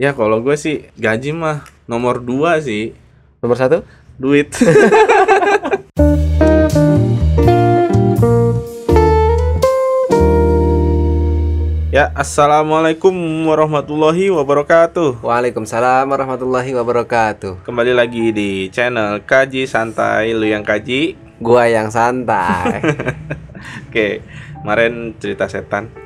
Ya kalau gue sih gaji mah nomor dua sih Nomor satu? duit. ya assalamualaikum warahmatullahi wabarakatuh. Waalaikumsalam warahmatullahi wabarakatuh. Kembali lagi di channel Kaji Santai lu yang kaji. Gua yang santai. Oke, kemarin cerita setan.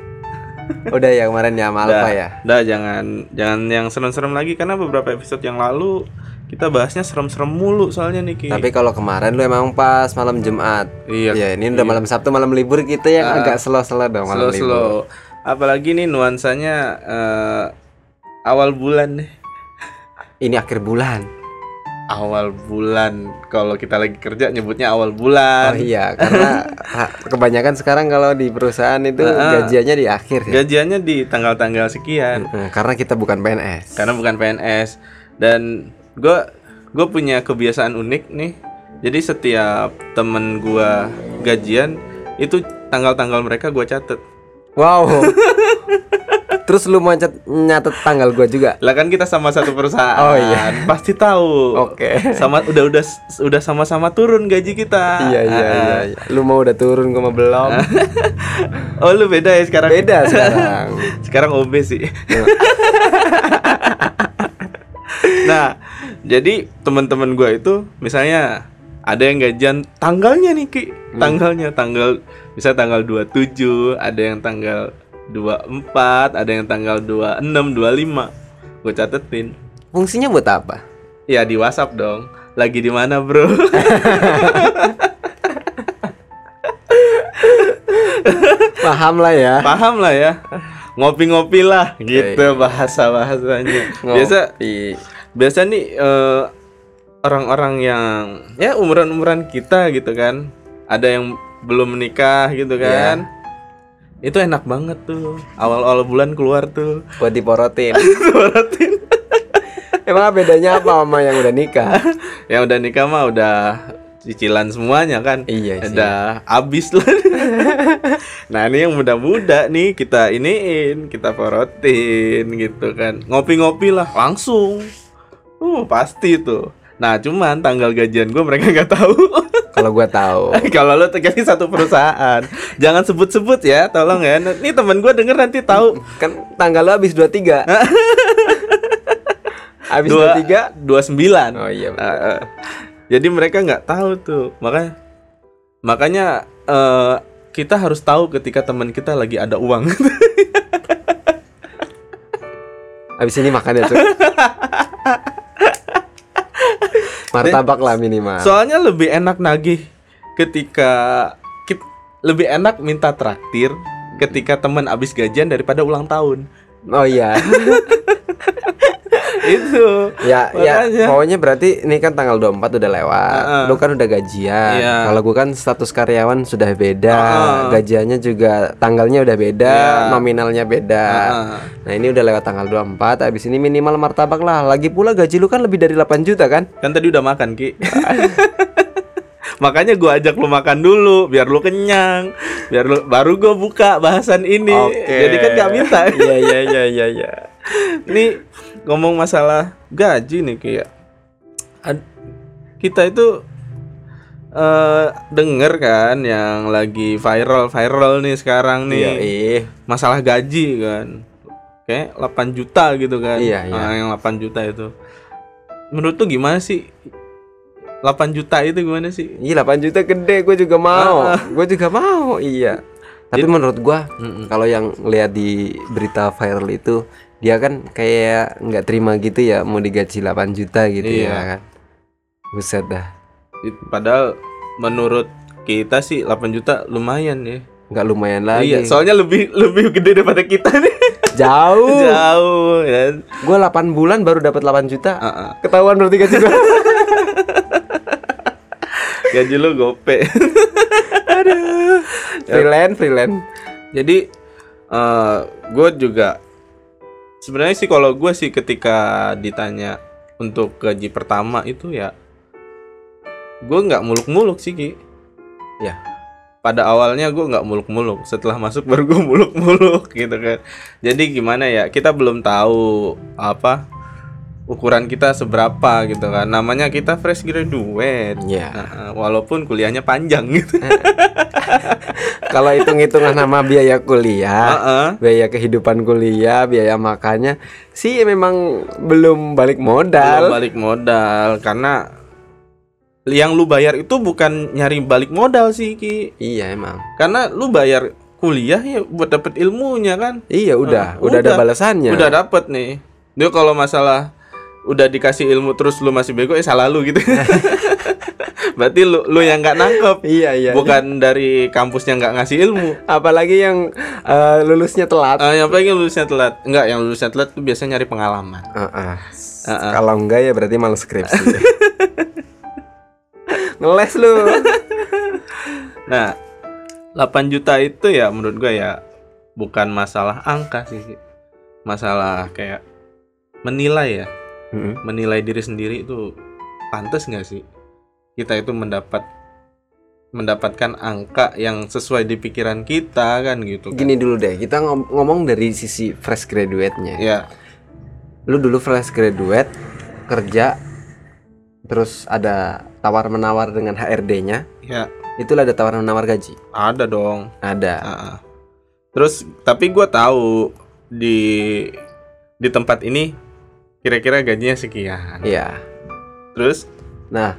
Udah ya kemarin ya sama Alfa ya. Udah jangan jangan yang serem-serem lagi karena beberapa episode yang lalu kita bahasnya serem-serem mulu soalnya nih Ki. Tapi kalau kemarin lu emang pas malam Jumat. Iya. Ya, ini udah malam Sabtu malam libur kita yang Ah. agak slow-slow dong malam slow libur. slow. Apalagi nih nuansanya eh, awal bulan nih. Ini akhir bulan. Awal bulan. Kalau kita lagi kerja nyebutnya awal Oh bulan. iya, karena kebanyakan sekarang kalau di perusahaan itu Ah. gajiannya di akhir ya. Gajiannya di tanggal-tanggal sekian. Hmm, karena kita bukan PNS. Karena bukan PNS dan gue gue punya kebiasaan unik nih. Jadi setiap temen gua gajian itu tanggal-tanggal mereka gua catet. Wow. Terus lu mau nyatet, nyatet tanggal gua juga. Lah kan kita sama satu perusahaan. Oh, iya. Pasti tahu. Oke. Sama udah udah udah sama-sama turun gaji kita. Iya iya iya. iya. Lu mau udah turun gua mah belum. Oh lu beda ya sekarang. Beda sekarang. sekarang OB sih. nah, jadi teman-teman gua itu misalnya ada yang gajian tanggalnya nih Ki. Tanggalnya tanggal bisa tanggal 27, ada yang tanggal 24, ada yang tanggal 26, 25. Gue catetin. Fungsinya buat apa? Ya di WhatsApp dong. Lagi di mana, Bro? Paham lah ya. Paham lah ya. Ngopi-ngopi lah gitu bahasa-bahasanya. Biasa biasa nih eh, orang-orang yang ya umuran-umuran kita gitu kan. Ada yang belum menikah gitu kan. Itu enak banget tuh. Awal-awal bulan keluar tuh. buat diporotin. Suaratin. Emang bedanya apa sama yang udah nikah? yang udah nikah mah udah cicilan semuanya kan. Iya sih. Udah habis lah. nah, ini yang muda-muda nih kita iniin, kita porotin gitu kan. Ngopi-ngopi lah langsung. Uh, pasti tuh. Nah, cuman tanggal gajian gue mereka nggak tahu. Kalau gua tahu. Kalau lo terjadi satu perusahaan, jangan sebut-sebut ya, tolong ya. Nih teman gue denger nanti tahu. Kan tanggal lu habis 23. habis Dua 23. dua sembilan. Oh iya. betul. Eh, eh. Jadi mereka nggak tahu tuh, makanya makanya eh, kita harus tahu ketika teman kita lagi ada uang. Habis ini makan ya, Cuk. Martabak lah minimal. Soalnya lebih enak nagih ketika kit- lebih enak minta traktir ketika teman abis gajian daripada ulang tahun. Oh iya. Itu. ya, ya, Makanya. pokoknya berarti ini kan tanggal 24 udah lewat. Heeh. Lu kan udah gajian. Iya. Kalau gua kan status karyawan sudah beda, Heeh. gajiannya juga tanggalnya udah beda, Iya. nominalnya beda. Heeh. Nah, ini udah lewat tanggal 24, habis ini minimal martabak lah. Lagi pula gaji lu kan lebih dari 8 juta kan? Kan tadi udah makan, Ki. Makanya gua ajak lu makan dulu biar lu kenyang, biar lu baru gua buka bahasan ini. Jadi kan gak minta. Iya, iya, iya, iya, iya. Nih ngomong masalah gaji nih kayak ad- kita itu eh denger kan yang lagi viral viral nih sekarang nih Iya, ih. masalah gaji kan kayak 8 juta gitu kan Iya, iya. Ah, yang 8 juta itu menurut tuh gimana sih 8 juta itu gimana sih Iya 8 juta gede, gue juga mau. Gue juga mau, iya. Tapi menurut gua Mm-mm. kalau yang lihat di berita viral itu dia kan kayak nggak terima gitu ya mau digaji 8 juta gitu Iya. ya kan. Buset dah. Padahal menurut kita sih 8 juta lumayan ya Nggak lumayan lagi. iya soalnya lebih lebih gede daripada kita nih Jauh. jauh ya Gue 8 bulan baru dapat 8 juta. Ah, ah. Ketahuan berarti gaji gua. gaji lu gope freelance, freelance. jadi gue juga sebenarnya sih kalau gue sih ketika ditanya untuk gaji pertama itu ya gue nggak muluk-muluk sih ki Ya. pada awalnya gue nggak muluk-muluk setelah masuk baru gue muluk-muluk gitu kan jadi gimana ya kita belum tahu apa ukuran kita seberapa gitu kan namanya kita fresh graduate Iya. Nah, walaupun kuliahnya panjang gitu Kalau hitung-hitungan nama biaya kuliah, Heeh. biaya kehidupan kuliah, biaya makannya sih memang belum balik Belum modal. balik modal karena yang lu bayar itu bukan nyari balik modal sih Ki Iya emang. karena lu bayar kuliah ya buat dapet ilmunya kan Iya udah, Ah, udah, ada udah. balasannya. udah dapet nih dia kalau masalah udah dikasih ilmu terus lu masih bego eh salah lu gitu berarti lu lu yang nggak nangkep Iya iya. bukan dari kampusnya nggak ngasih ilmu Apalagi yang eh, lulusnya telat. Ah, yang paling lulusnya telat enggak yang lulusnya telat tuh biasanya nyari pengalaman Heeh. Heeh. Kalau enggak ya berarti malu skripsi. Ngeles lu. nah 8 juta itu ya menurut gua ya bukan masalah angka sih masalah kayak menilai ya Mm-mm. menilai diri sendiri itu pantas nggak sih kita itu mendapat mendapatkan angka yang sesuai di pikiran kita kan gitu kan. Gini dulu deh, kita ngom- ngomong dari sisi fresh graduate-nya. ya Lu dulu fresh graduate kerja terus ada tawar menawar dengan HRD-nya. ya Itulah ada tawar menawar gaji. ada dong Ada. Ah, ah. terus tapi gua tahu di di tempat ini kira-kira gajinya sekian Iya. terus Nah,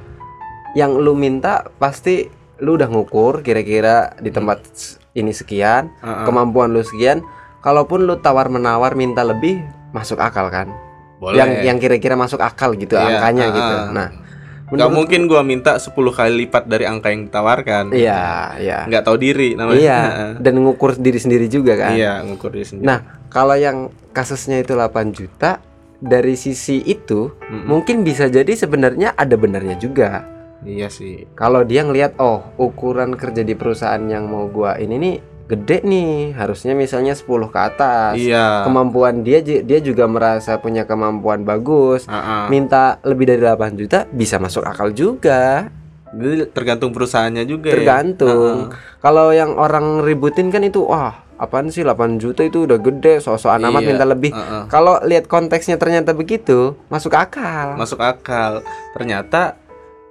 yang lu minta pasti lu udah ngukur kira-kira di tempat s- ini sekian, ah, ah, kemampuan lu sekian. Kalaupun lu tawar menawar minta lebih, masuk akal kan? boleh Yang yang kira-kira masuk akal gitu Iya, angkanya ah, gitu. ah. Nah, nggak menurut- mungkin gua minta 10 kali lipat dari angka yang ditawarkan Iya, iya. nggak tahu diri namanya Iya, dan ngukur diri sendiri juga kan. iya ngukur diri sendiri Nah, kalau yang kasusnya itu 8 juta dari sisi itu Mm-mm. mungkin bisa jadi sebenarnya ada benarnya juga. iya sih Kalau dia ngelihat oh, ukuran kerja di perusahaan yang mau gua ini nih gede nih, harusnya misalnya 10 ke atas. iya Kemampuan dia dia juga merasa punya kemampuan bagus. Ah, ah. Minta lebih dari 8 juta bisa masuk akal juga. Jadi tergantung perusahaannya juga Tergantung. ya. Kalau yang orang ributin kan itu wah, apaan sih 8 juta itu udah gede, sosok amat Iya. minta lebih. Heeh. Kalau lihat konteksnya ternyata begitu, masuk akal. Masuk akal. Ternyata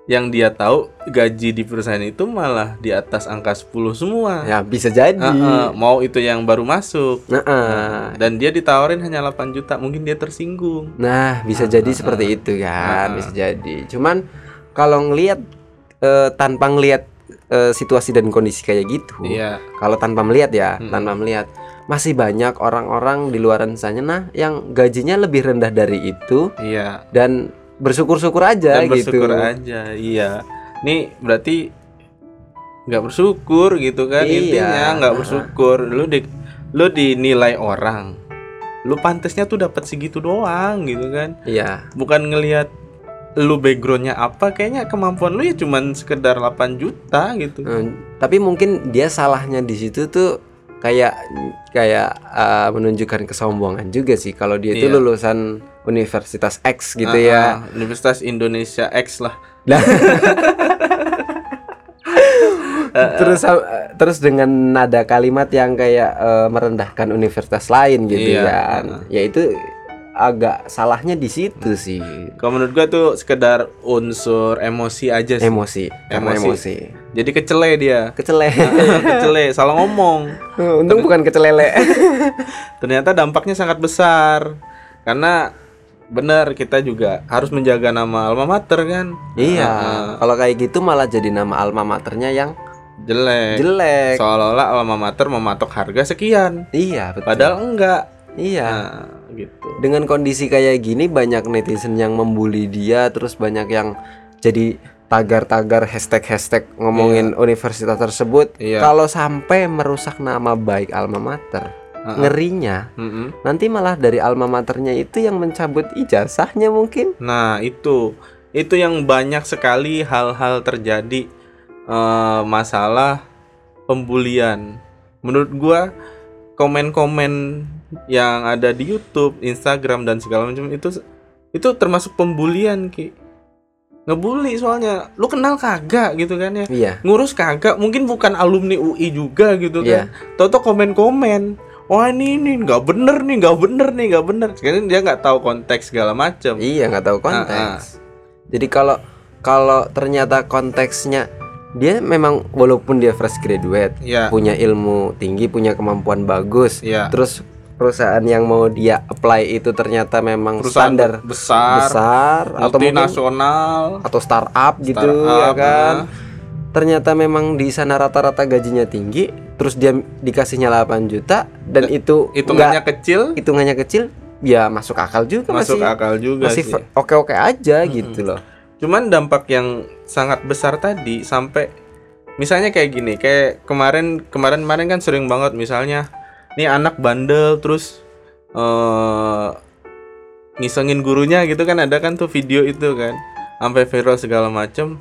yang dia tahu gaji di perusahaan itu malah di atas angka 10 semua. ya bisa jadi. Heeh, mau itu yang baru masuk. Nah, eh. Dan dia ditawarin hanya 8 juta, mungkin dia tersinggung. nah bisa jadi seperti itu kan, Ah. bisa jadi. Cuman kalau ngelihat eh, tanpa ngelihat eh, situasi dan kondisi kayak gitu, Iya. kalau tanpa melihat ya, Mm-mm. tanpa melihat masih banyak orang-orang di luar sana nah yang gajinya lebih rendah dari itu Iya. dan bersyukur-syukur aja Dan gitu. bersyukur aja. Iya. Nih berarti nggak bersyukur gitu kan Iya. intinya nggak bersyukur. Lu di lu dinilai orang. Lu pantesnya tuh dapat segitu doang gitu kan. Iya. bukan ngelihat lu backgroundnya apa kayaknya kemampuan lu ya cuman sekedar 8 juta gitu Hmm, tapi mungkin dia salahnya di situ tuh kayak kayak uh, menunjukkan kesombongan juga sih kalau dia itu Iya. lulusan Universitas X gitu Ah, ya. ah, Universitas Indonesia X lah terus uh, terus dengan nada kalimat yang kayak uh, merendahkan universitas lain gitu Iya, kan. ah. Ya itu agak salahnya di situ sih. kalau menurut gua tuh sekedar unsur emosi aja sih Emosi, karena Emosi. emosi. jadi kecele dia Kecele. kecele salah ngomong Untung bukan kecelele. ternyata dampaknya sangat besar karena benar kita juga harus menjaga nama alma mater kan Iya, Ah, kalau kayak gitu malah jadi nama alma maternya yang jelek jelek. seolah-olah alma mater mematok harga sekian Iya, betul. padahal enggak iya. nah, gitu Dengan kondisi kayak gini banyak netizen yang membuli dia, terus banyak yang jadi tagar-tagar hashtag-hashtag ngomongin universitas tersebut. Iya. Kalau sampai merusak nama baik alma mater, ah. ngerinya nanti malah dari alma maternya itu yang mencabut ijazahnya mungkin. Nah itu itu yang banyak sekali hal-hal terjadi eh, masalah pembulian. Menurut gua komen-komen yang ada di YouTube, Instagram dan segala macam itu itu termasuk pembulian ki. ngebully soalnya lu kenal kagak gitu kan ya Iya. ngurus kagak mungkin bukan alumni UI juga gitu Iya. kan toto komen komen wah ini ini nggak bener nih nggak bener nih nggak bener sekarang dia nggak tahu konteks segala macam Iya nggak tahu Ah, konteks. Jadi kalau kalau ternyata konteksnya dia memang walaupun dia fresh graduate, Iya. punya ilmu tinggi, punya kemampuan bagus, Iya. terus perusahaan yang mau dia apply itu ternyata memang perusahaan standar besar, besar atau multinasional atau startup gitu Startup, ya kan. ah. Ternyata memang di sana rata-rata gajinya tinggi, terus dia dikasihnya 8 juta dan itu hitungannya nggak- kecil hitungannya kecil, ya masuk akal juga masuk masih akal juga masih oke-oke aja gitu loh. Cuman dampak yang sangat besar tadi sampai misalnya kayak gini, kayak kemarin kemarin kemarin kan sering banget misalnya nih anak bandel terus eh ngisengin gurunya gitu kan ada kan tuh video itu kan sampai viral segala macem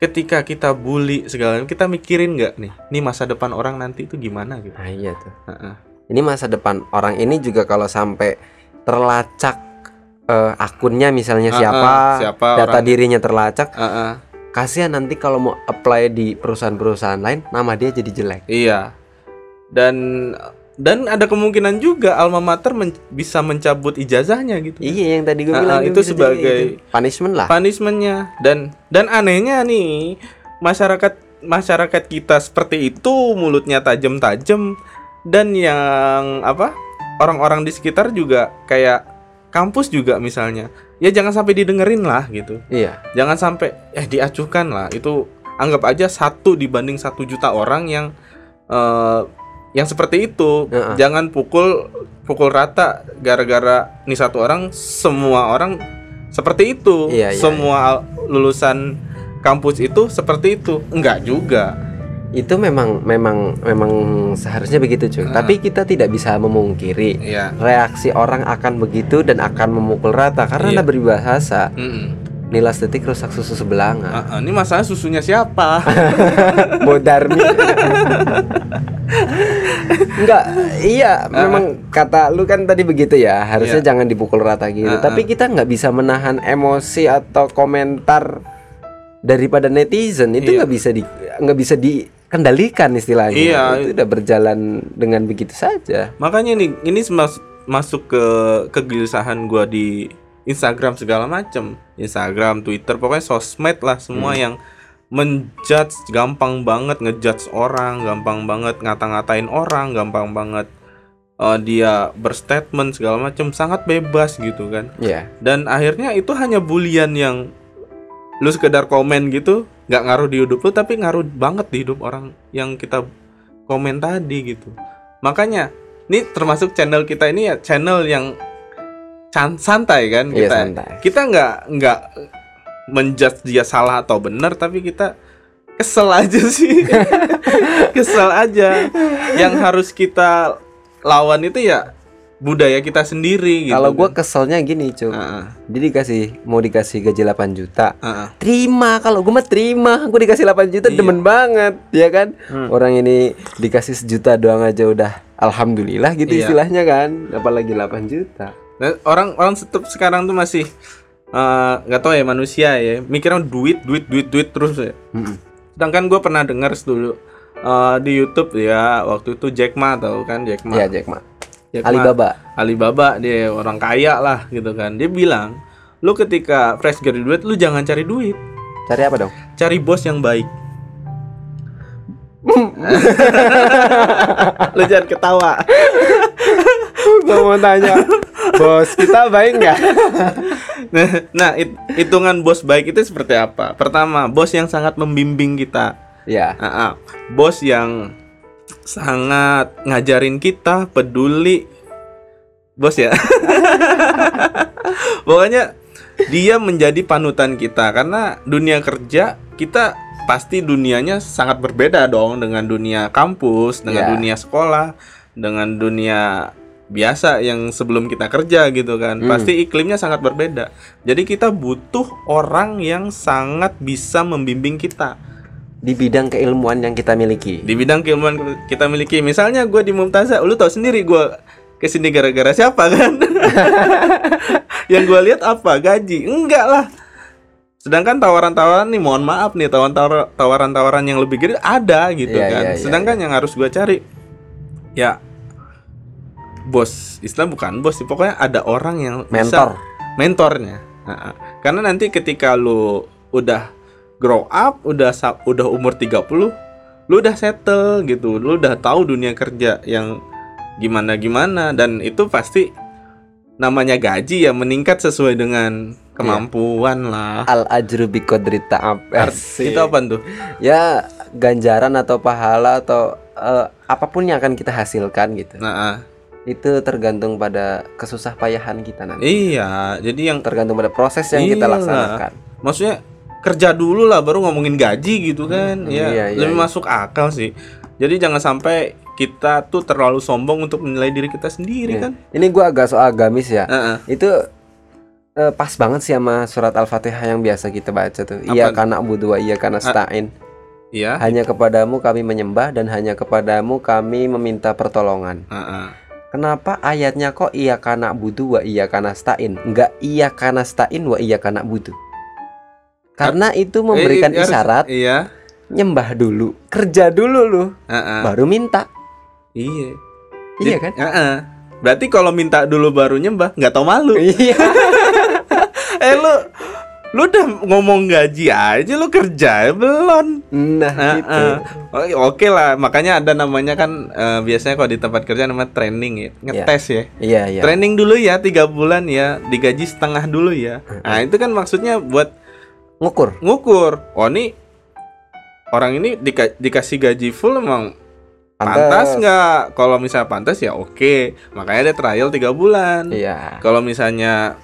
ketika kita bully segala kita mikirin nggak nih nih masa depan orang nanti itu gimana gitu Nah, iya tuh. Heeh. Ini masa depan orang ini juga kalau sampai terlacak eh, akunnya misalnya Ah, siapa, siapa data orang- dirinya terlacak, Heeh. kasihan nanti kalau mau apply di perusahaan-perusahaan lain nama dia jadi jelek. Iya. Dan dan ada kemungkinan juga alma mater men- bisa mencabut ijazahnya gitu. Iya yang tadi gue Ah, bilang ah, tuh itu sebagai itu. punishment lah. Punishmentnya dan dan anehnya nih masyarakat masyarakat kita seperti itu mulutnya tajam-tajam dan yang apa orang-orang di sekitar juga kayak kampus juga misalnya ya jangan sampai didengerin lah gitu Iya. jangan sampai eh diacuhkan lah itu anggap aja satu dibanding satu juta orang yang eh, yang seperti itu Heeh. jangan pukul pukul rata gara-gara nih satu orang semua orang seperti itu Iya, iya, semua al- lulusan kampus itu seperti itu enggak juga Itu memang memang memang seharusnya begitu cuy. Ah. Tapi kita tidak bisa memungkiri Iya reaksi orang akan begitu dan akan memukul rata karena Iya. anda beribahasa. Mm-mm. Nilas detik rusak susu sebelanga. Ah, ah, ini masalah susunya siapa Bodarmi. Enggak, iya, memang kata lu kan tadi begitu ya. Harusnya Iya. jangan dipukul rata gitu. Ah, Tapi kita nggak bisa menahan emosi atau komentar daripada netizen itu Iya. nggak bisa di nggak bisa dikendalikan istilahnya. Iya. Itu udah berjalan dengan begitu saja. Makanya nih ini mas- masuk ke kegelisahan gua di Instagram segala macem Instagram, Twitter, pokoknya sosmed lah semua yang menjudge gampang banget ngejudge orang, gampang banget ngata-ngatain orang, gampang banget eh, dia berstatement segala macam sangat bebas gitu kan. Iya. Dan akhirnya itu hanya bulian yang lu sekedar komen gitu, nggak ngaruh di hidup lu tapi ngaruh banget di hidup orang yang kita komen tadi gitu. Makanya ini termasuk channel kita ini ya channel yang santai kan Iya, kita. santai. Kita nggak nggak menjudge dia salah atau benar tapi kita kesel aja sih. kesel aja. Yang harus kita lawan itu ya budaya kita sendiri gitu. Kalau gua kan. keselnya gini, cuy. Heeh, Jadi dikasih mau dikasih gaji 8 juta. heeh. terima kalau gue mah terima gue dikasih 8 juta Iya. demen banget ya kan Hmm. orang ini dikasih sejuta doang aja udah alhamdulillah gitu Iya. istilahnya kan apalagi 8 juta Nah, orang orang tetap sekarang tuh masih eh, nggak tahu ya manusia ya mikirnya duit duit duit duit terus ya. Mm-mm. Sedangkan gue pernah dengar dulu eh, di YouTube ya waktu itu Jack Ma tahu kan Jack Ma. ya Jack Ma Jack Ma. Alibaba Alibaba dia orang kaya lah gitu kan. Dia bilang, lu ketika fresh graduate lu jangan cari duit, cari apa dong cari bos yang baik. lu jangan ketawa. gue mau tanya bos kita baik nggak Nah, nah it- hitungan bos baik itu seperti apa? Pertama, bos yang sangat membimbing kita. ya Ah, ah. bos yang sangat ngajarin kita peduli bos ya pokoknya dia menjadi panutan kita karena dunia kerja kita pasti dunianya sangat berbeda dong dengan dunia kampus dengan Ya. dunia sekolah dengan dunia biasa yang sebelum kita kerja gitu kan. Hmm. pasti iklimnya sangat berbeda. Jadi kita butuh orang yang sangat bisa membimbing kita. Di bidang keilmuan yang kita miliki. Di bidang keilmuan kita miliki. Misalnya gue di Mumtazah lu tau sendiri gue ke sini gara-gara siapa kan? Yang gue lihat apa? Gaji? Enggak lah. Sedangkan tawaran-tawaran nih, mohon maaf nih, tawaran tawaran-tawaran yang lebih gede ada gitu Iya, kan. iya, iya, Sedangkan yang harus gua cari ya bos Islam bukan bos sih, pokoknya ada orang yang Mentor. bisa mentornya. Nah, karena nanti ketika lu udah grow up, udah udah umur 30, lu udah settle gitu, lu udah tahu dunia kerja yang gimana gimana dan itu pasti namanya gaji ya meningkat sesuai dengan kemampuan lah. Al ajru bi qadri ta'ab. Itu apa tuh? Ya ganjaran atau pahala atau eh, apa pun yang akan kita hasilkan gitu. Nah, ah. Itu tergantung pada kesusah payahan kita nanti. iya, jadi yang Tergantung pada proses yang kita Iyalah. laksanakan. maksudnya kerja dulu lah baru ngomongin gaji gitu kan. Hmm, ya, iya, iya, lebih iya. masuk akal sih. Jadi jangan sampai kita tuh terlalu sombong untuk menilai diri kita sendiri Iya. kan. Ini gua agak so agamis ya. Heeh. Itu eh, pas banget sih sama surat Al-Fatihah yang biasa kita baca tuh. Apa? Iya karena budu iya karena stain. Iya. Hanya kepadamu kami menyembah dan hanya kepadamu kami meminta pertolongan. Heeh. Kenapa ayatnya kok iya karena budu wa iya karena stain? Enggak iya karena stain wa iya karena budu. Karena itu memberikan Eh, harus- isyarat Iya. nyembah dulu, kerja dulu lu, baru minta. Iya. Iya kan? Heeh. Berarti kalau minta dulu baru nyembah, nggak tau malu. Iya. eh lu lu udah ngomong gaji aja lu kerja ya belum? Nah, Nah, gitu. eh. Oke oke lah, makanya ada namanya kan eh, biasanya kalau di tempat kerja namanya training ya, ngetes ya. Iya, iya. Training dulu ya tiga bulan ya, digaji setengah dulu ya. Nah itu kan maksudnya buat Ngukur. ngukur. Oh ini orang ini dika- dikasih gaji full emang pantas nggak? Kalau misalnya pantas ya oke. Makanya ada trial tiga bulan. Iya. Kalau misalnya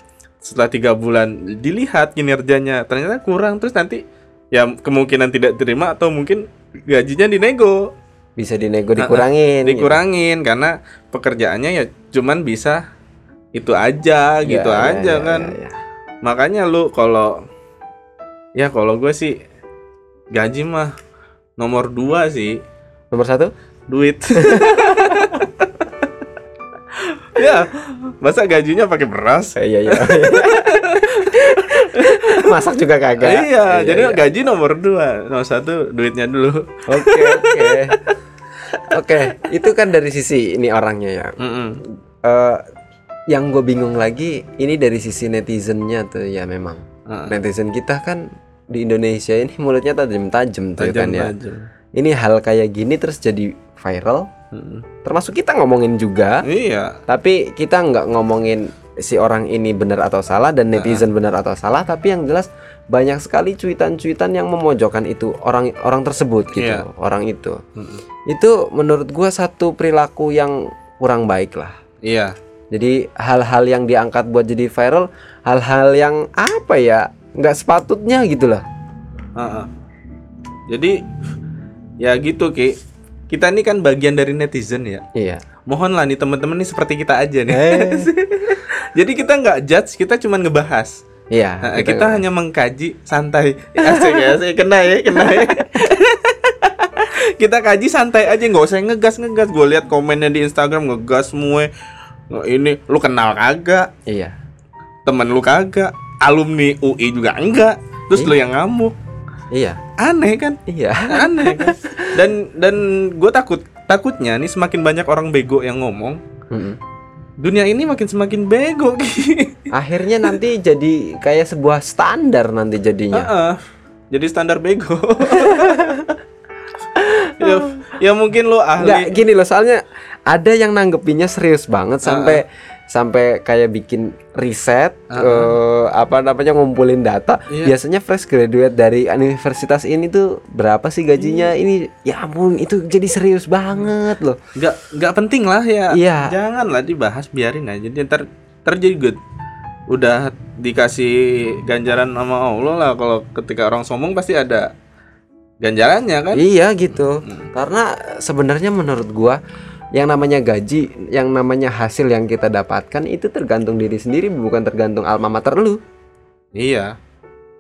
setelah tiga bulan dilihat kinerjanya ternyata kurang terus nanti ya kemungkinan tidak terima atau mungkin gajinya dinego Bisa dinego dikurangin. gitu. dikurangin karena pekerjaannya ya cuman bisa itu aja gitu iya, aja iya, kan iya, iya. makanya lu kalau ya kalau gue sih gaji mah nomor dua sih Nomor satu? duit ya masa gajinya pakai beras Iya, iya. Masak juga kagak. iya, jadi iya. gaji nomor dua nomor satu duitnya dulu Oke, oke. Oke, itu kan dari sisi ini orangnya ya. Mm-mm. Eh, yang gue bingung lagi, ini dari sisi netizennya tuh ya memang. Heeh. Netizen kita kan di Indonesia ini mulutnya tajam-tajam tuh kan ya. Tajam-tajam. Ini hal kayak gini terus jadi viral. Termasuk kita ngomongin juga, iya tapi kita nggak ngomongin si orang ini benar atau salah dan netizen benar atau salah, tapi yang jelas banyak sekali cuitan-cuitan yang memojokkan itu orang orang tersebut gitu, Iya. orang itu. Mm-mm. Itu menurut gua satu perilaku yang kurang baik lah. iya Jadi hal-hal yang diangkat buat jadi viral, hal-hal yang apa ya, nggak sepatutnya gitu lah. Heeh. Jadi ya gitu Ki. Kita ini kan bagian dari netizen ya. Iya. Mohonlah nih teman-teman nih seperti kita aja nih. Eh. Jadi kita nggak judge, kita cuman ngebahas. Iya. Nah, kita hanya mengkaji santai. Asik ya, asik. kena ya, kena ya. kita kaji santai aja, nggak usah ngegas ngegas. Gue lihat komennya di Instagram ngegas semua. Ini lu kenal kagak? Iya. Temen lu kagak? Alumni UI juga enggak. Terus lu yang ngamuk. Iya. Aneh kan? Iya. aneh kan dan dan gue takut takutnya nih semakin banyak orang bego yang ngomong Mm-mm. dunia ini makin semakin bego. Akhirnya nanti jadi kayak sebuah standar nanti jadinya. Heeh. jadi standar bego ya, ya mungkin lo ahli gini loh soalnya ada yang nanggepinnya serius banget sampai sampai kayak bikin riset eh, apa namanya ngumpulin data. Iya. Biasanya fresh graduate dari universitas ini tuh berapa sih gajinya? Iya. Ini ya ampun itu jadi serius banget loh. nggak nggak penting lah ya Iya. janganlah dibahas biarin aja ntar ntar jadi good udah dikasih ganjaran sama Allah lah kalau ketika orang sombong pasti ada ganjarannya kan Iya gitu. Karena sebenarnya menurut gua yang namanya gaji, yang namanya hasil yang kita dapatkan itu tergantung diri sendiri bukan tergantung alma mater lu. iya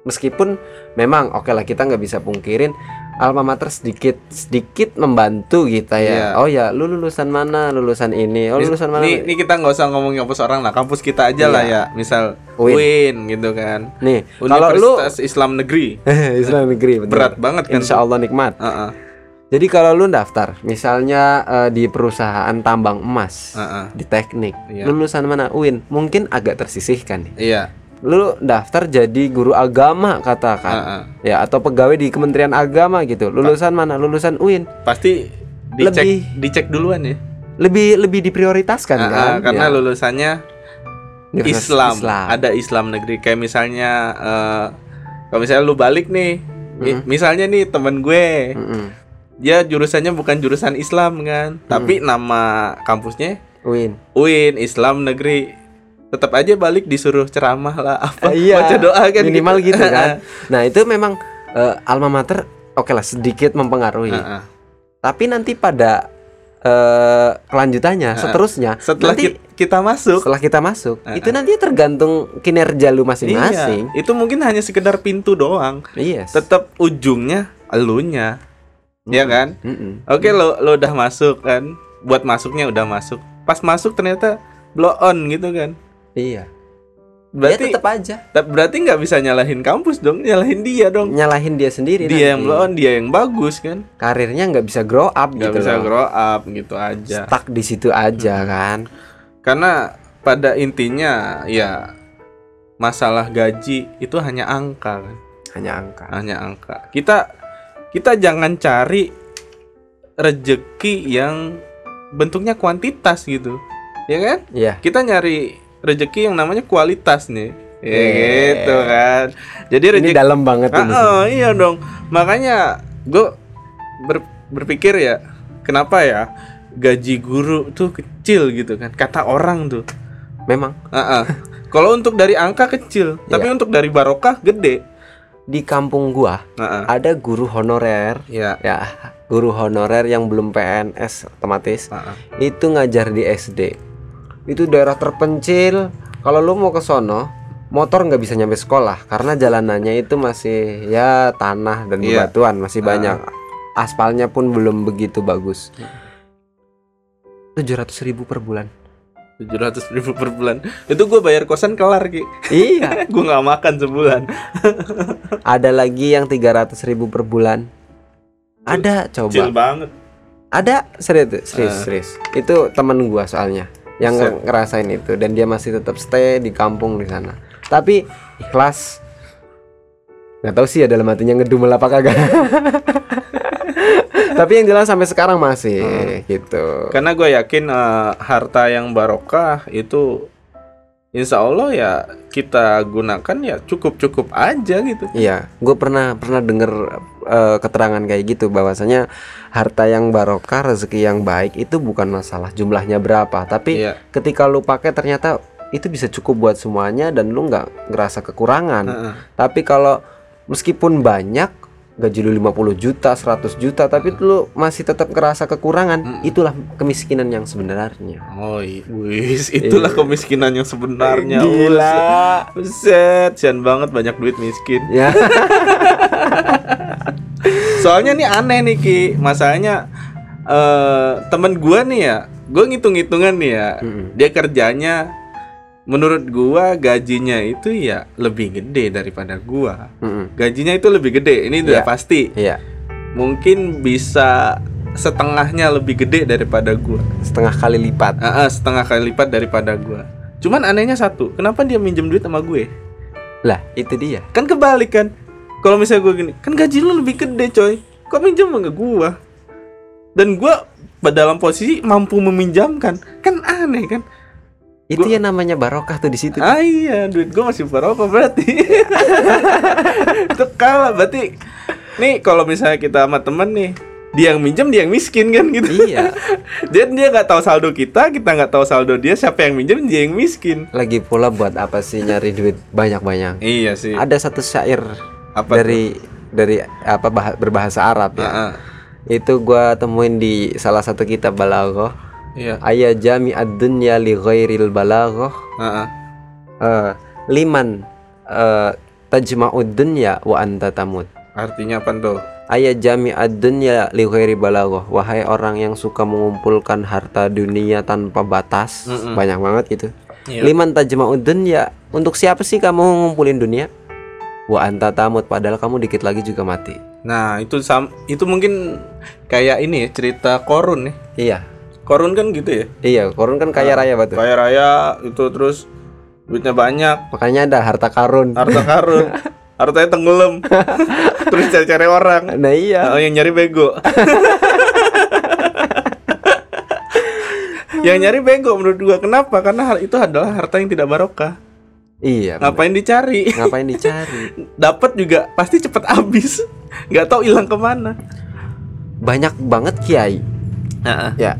Meskipun memang oke lah kita nggak bisa pungkirin alma mater sedikit sedikit membantu kita ya. Iya. Oh ya, lu lulusan mana? Lulusan ini. Oh, lulusan mana? Nih, nih kita nggak usah ngomong kampus orang lah, kampus kita aja Iya. lah ya. Misal UIN. UIN gitu kan. Nih, kalau lu Islam Negeri. Islam negeri betul. Berat banget kan. Insya Allah nikmat. Heeh. Jadi kalau lu daftar, misalnya eh, di perusahaan tambang emas, Heeh. di teknik, Iya. lulusan mana UIN, mungkin agak tersisihkan nih. Iya. Lu daftar jadi guru agama katakan, Heeh. ya atau pegawai di Kementerian Agama gitu. Lulusan mana? Lulusan UIN. Pasti dicek Lebih- dicek duluan ya. Lebih lebih diprioritaskan Heeh, kan? karena Ya. lulusannya Universitas Islam. ada Islam negeri kayak misalnya eh, kalau misalnya lu balik nih mi- misalnya nih temen gue Mm-mm. Dia jurusannya bukan jurusan Islam kan tapi nama kampusnya UIN. UIN Islam negeri tetap aja balik disuruh ceramah lah apa iya. baca doa kan Minimal gitu, kan. Nah, itu memang eh, alma mater oke lah sedikit mempengaruhi. Heeh. Tapi nanti pada eh, kelanjutannya, seterusnya, setelah nanti ki- kita masuk setelah kita masuk, Heeh. itu nanti tergantung kinerja lu masing-masing. iya, itu mungkin hanya sekedar pintu doang Iya. tetap ujungnya elunya ya kan Mm-mm. Oke lo lo udah masuk kan buat masuknya udah masuk pas masuk ternyata blow on gitu kan Iya. berarti ya tetap aja berarti nggak bisa nyalahin kampus dong nyalahin dia dong nyalahin dia sendiri. dia yang nanti. blow on dia yang bagus kan Karirnya nggak bisa grow up nggak gitu bisa loh. grow up gitu aja Stuck di situ aja kan. karena pada intinya ya masalah gaji itu hanya angka kan Hanya angka. hanya angka kita kita jangan cari rejeki yang bentuknya kuantitas gitu ya kan Iya. kita nyari rezeki yang namanya kualitas nih ya Yeah. gitu kan jadi Ini rezeki dalam banget ini. Ah, ah, iya dong makanya gue ber- berpikir ya kenapa ya gaji guru tuh kecil gitu kan kata orang tuh Memang Ah, ah. kalau untuk dari angka kecil tapi Iya. untuk dari barokah gede di kampung gua ah. ada guru honorer. Ya. Ya guru honorer yang belum PNS otomatis. Ah. itu ngajar di SD itu daerah terpencil. Kalau lu mau ke sono motor nggak bisa nyampe sekolah karena jalanannya itu masih ya tanah dan Iya. bebatuan masih Ah. banyak. Aspalnya pun belum begitu bagus. Tujuh ratus ribu per bulan tujuh ratus ribu per bulan. Itu gue bayar kosan kelar ki. Iya. Gue nggak makan sebulan. Ada lagi yang tiga ratus ribu per bulan. Ada coba. Banget. Ada? Serius serius Ah. serius. Itu temen gua soalnya yang Set. nge- ngerasain itu. Dan dia masih tetap stay di kampung di sana. Tapi ikhlas. Nggak tahu sih ya dalam hatinya ngedumel apa kagak tapi yang jelas sampai sekarang masih Hmm. gitu karena gue yakin eh, harta yang barokah itu insya Allah ya kita gunakan ya cukup cukup aja gitu Iya, gue pernah pernah denger eh, keterangan kayak gitu bahwasanya harta yang barokah, rezeki yang baik itu bukan masalah jumlahnya berapa, tapi Iya. ketika lu pakai ternyata itu bisa cukup buat semuanya dan lu nggak ngerasa kekurangan. Heeh. Tapi kalau meskipun banyak gaji lu 50 juta, 100 juta tapi lu masih tetap ngerasa kekurangan, itulah kemiskinan yang sebenarnya. Oh wis itulah Iya. kemiskinan yang sebenarnya. Gila. Buset, sian banget banyak duit miskin. Ya. Soalnya nih aneh nih Ki, masalahnya eh temen gua nih ya, gua ngitung-ngitungan nih ya, Mm-mm. dia kerjanya menurut gua gajinya itu ya lebih gede daripada gua. Mm-mm. Gajinya itu lebih gede, ini udah Iya. pasti. Iya, Mungkin bisa setengahnya lebih gede daripada gua. setengah kali lipat. Ah, setengah kali lipat daripada gua. Cuman anehnya satu, kenapa dia minjem duit sama gue? Lah, itu dia. Kan kebalik kan. Kalau misalnya gue gini, kan gaji lu lebih gede coy. Kok minjem sama gua? Dan gua dalam posisi mampu meminjamkan. Kan aneh kan? Itu Gua- yang namanya barokah tuh di situ. Ah iya, duit gua masih berapa berarti? Itu kalah berarti. Nih kalau misalnya kita sama temen nih, dia yang minjem dia yang miskin kan gitu. Iya. Jadi dia nggak tahu saldo kita, kita nggak tahu saldo dia. Siapa yang minjem dia yang miskin. Lagi pula buat apa sih nyari duit banyak-banyak? Iya sih. Ada satu syair Apa dari dari apa bah- berbahasa Arab ya. Ah, ah. Itu gua temuin di salah satu kitab balaghah. Iya. Aya jami ad-dunya li ghairil balaghah. Ah, ah. Eh, liman eh, tajma'ud dunya wa anta tamut. Artinya apa tuh? Aya jami ad-dunya li ghairi balaghah. Wahai orang yang suka mengumpulkan harta dunia tanpa batas, Mm-mm. banyak banget gitu. Iya. Liman tajma'ud dunya, untuk siapa sih kamu ngumpulin dunia? Wa anta tamut padahal kamu dikit lagi juga mati. Nah, itu sam itu mungkin kayak ini ya cerita Korun ya. Iya. Korun kan gitu ya. Iya, korun kan kaya raya batu. Kaya raya itu terus duitnya banyak, Makanya ada harta karun. harta karun, hartanya tenggelam. terus cari-cari orang. Nah iya. Oh, yang nyari bego. yang nyari bego menurut gua. Kenapa? Karena hal itu adalah harta yang tidak barokah. Iya. bener. Ngapain dicari? Ngapain dicari? Dapat juga pasti cepet habis. Nggak tahu hilang ke mana. Banyak banget kiai. Ya,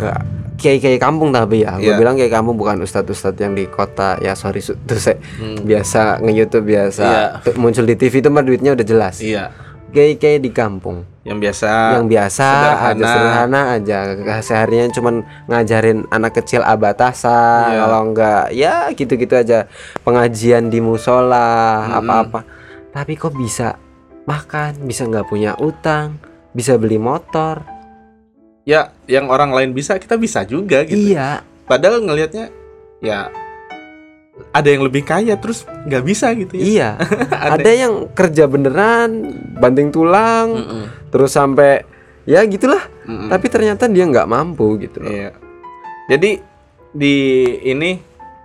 ke kiai-kiai kampung tapi ya. Gue Iya. bilang kiai kampung bukan ustadz-ustadz yang di kota. Ya sorry, terus saya Hmm. biasa nge-youtube biasa Iya. tuh muncul di TV itu mah duitnya udah jelas. Iya. Kiai-kiai di kampung Yang biasa. yang biasa sederhana. aja sederhana aja seharinya cuman ngajarin anak kecil abatasan Iya. kalau enggak ya gitu-gitu aja pengajian di musola Mm-mm. apa-apa tapi kok bisa makan bisa nggak punya utang bisa beli motor ya yang orang lain bisa kita bisa juga gitu. Iya. Padahal ngelihatnya ya ada yang lebih kaya terus nggak bisa gitu ya. Iya. Ada yang kerja beneran banting tulang Mm-mm. terus sampai ya gitulah. Mm-mm. tapi ternyata dia nggak mampu gitu loh. Iya. Jadi di ini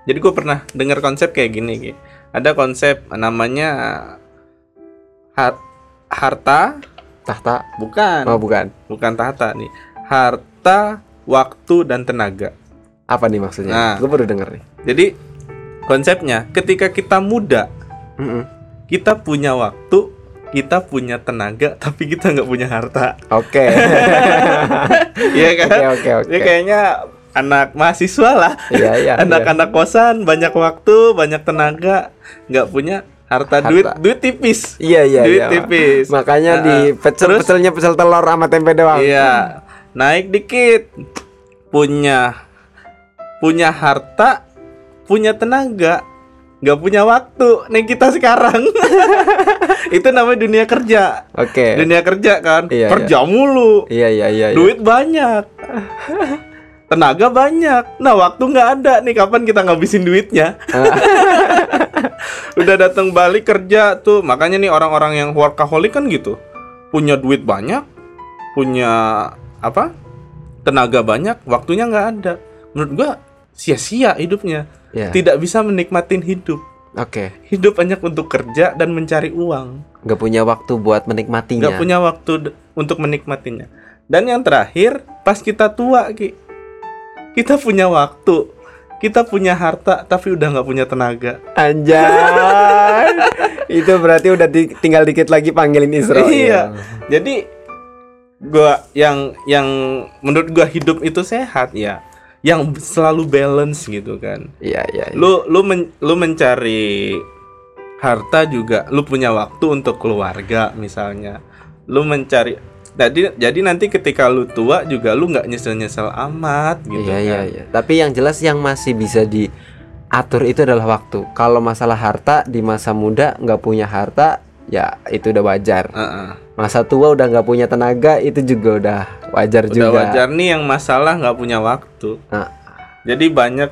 jadi gue pernah dengar konsep kayak gini Ki. ada konsep namanya har- harta tahta. Bukan. Oh bukan. Bukan tahta nih harta waktu dan tenaga apa nih maksudnya Nah. gue baru denger nih jadi konsepnya ketika kita muda Mm-mm. kita punya waktu kita punya tenaga tapi kita nggak punya harta Oke. Iya kan Oke oke oke. Ini kayaknya anak mahasiswa lah Iya iya. anak-anak kosan banyak waktu banyak tenaga nggak punya harta, Harta. duit duit tipis Iya iya duit iya. tipis Makanya Nah, di pecel terus- pecelnya pecel telur sama tempe doang. iya naik dikit. Punya punya harta punya tenaga. Nggak punya waktu. Nih kita sekarang. Itu namanya dunia kerja. Oke. dunia kerja kan? Iya, kerja mulu. Iya iya iya. iya. duit banyak. Tenaga banyak. Nah waktu nggak ada. Nih kapan kita ngabisin duitnya? Udah datang balik kerja tuh. Makanya nih orang-orang yang workaholic kan gitu. Punya duit banyak. Punya apa tenaga banyak waktunya nggak ada menurut gua sia-sia hidupnya Iya. tidak bisa menikmatin hidup Oke. hidup banyak untuk kerja dan mencari uang Gak punya waktu buat menikmatinya. nggak punya waktu untuk menikmatinya dan yang terakhir pas kita tua ki kita punya waktu kita punya harta tapi udah nggak punya tenaga Anjay. Itu berarti udah di- tinggal dikit lagi panggilin Israel. Iya. jadi gua yang yang menurut gua hidup itu sehat ya yang selalu balance gitu kan Iya iya. iya. lu lu men- lu mencari harta juga lu punya waktu untuk keluarga misalnya lu mencari jadi jadi nanti ketika lu tua juga lu nggak nyesel nyesel amat gitu Iya iya kan. iya. Tapi yang jelas yang masih bisa diatur itu adalah waktu. Kalau masalah harta di masa muda nggak punya harta, ya itu udah wajar. Heeh. Masa tua udah nggak punya tenaga itu juga udah wajar udah juga. wajar nih yang masalah nggak punya waktu Nah. jadi banyak